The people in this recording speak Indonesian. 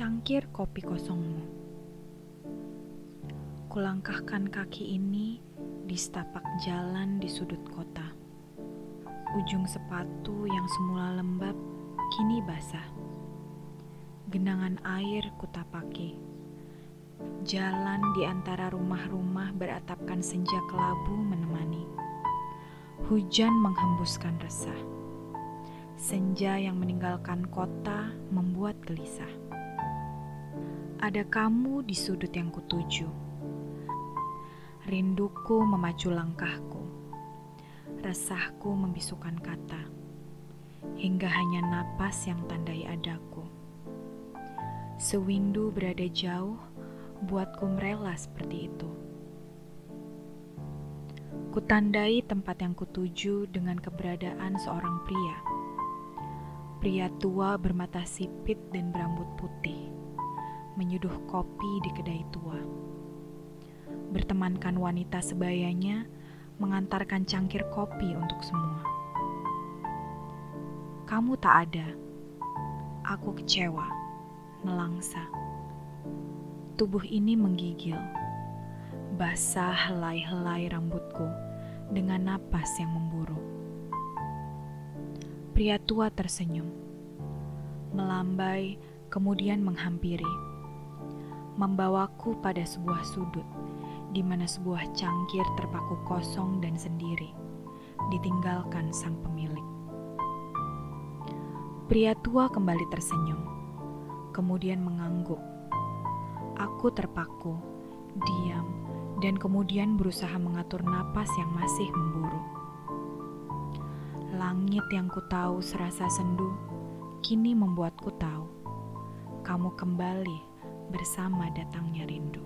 Cangkir kopi kosongmu. Kulangkahkan kaki ini di setapak jalan di sudut kota. Ujung sepatu yang semula lembab kini basah. Genangan air kutapaki. Jalan di antara rumah-rumah beratapkan senja kelabu menemani. Hujan menghembuskan resah. Senja yang meninggalkan kota membuat gelisah. Ada kamu di sudut yang kutuju. Rinduku memacu langkahku. Resahku membisukan kata. Hingga hanya napas yang tandai adaku. Sewindu berada jauh, buatku merela seperti itu. Kutandai tempat yang kutuju dengan keberadaan seorang pria. Pria tua bermata sipit dan berambut putih, menyuduh kopi di kedai tua. Bertemankan wanita sebayanya, mengantarkan cangkir kopi untuk semua. Kamu tak ada. Aku kecewa, nelangsa. Tubuh ini menggigil. Basah helai-helai rambutku dengan napas yang memburu. Pria tua tersenyum, melambai, kemudian menghampiri, membawaku pada sebuah sudut di mana sebuah cangkir terpaku kosong dan sendiri, ditinggalkan sang pemilik. Pria tua kembali tersenyum, kemudian mengangguk. Aku terpaku, diam, dan kemudian berusaha mengatur napas yang masih memburu. Langit yang ku tahu serasa sendu, kini membuatku tahu kamu kembali bersama datangnya rindu.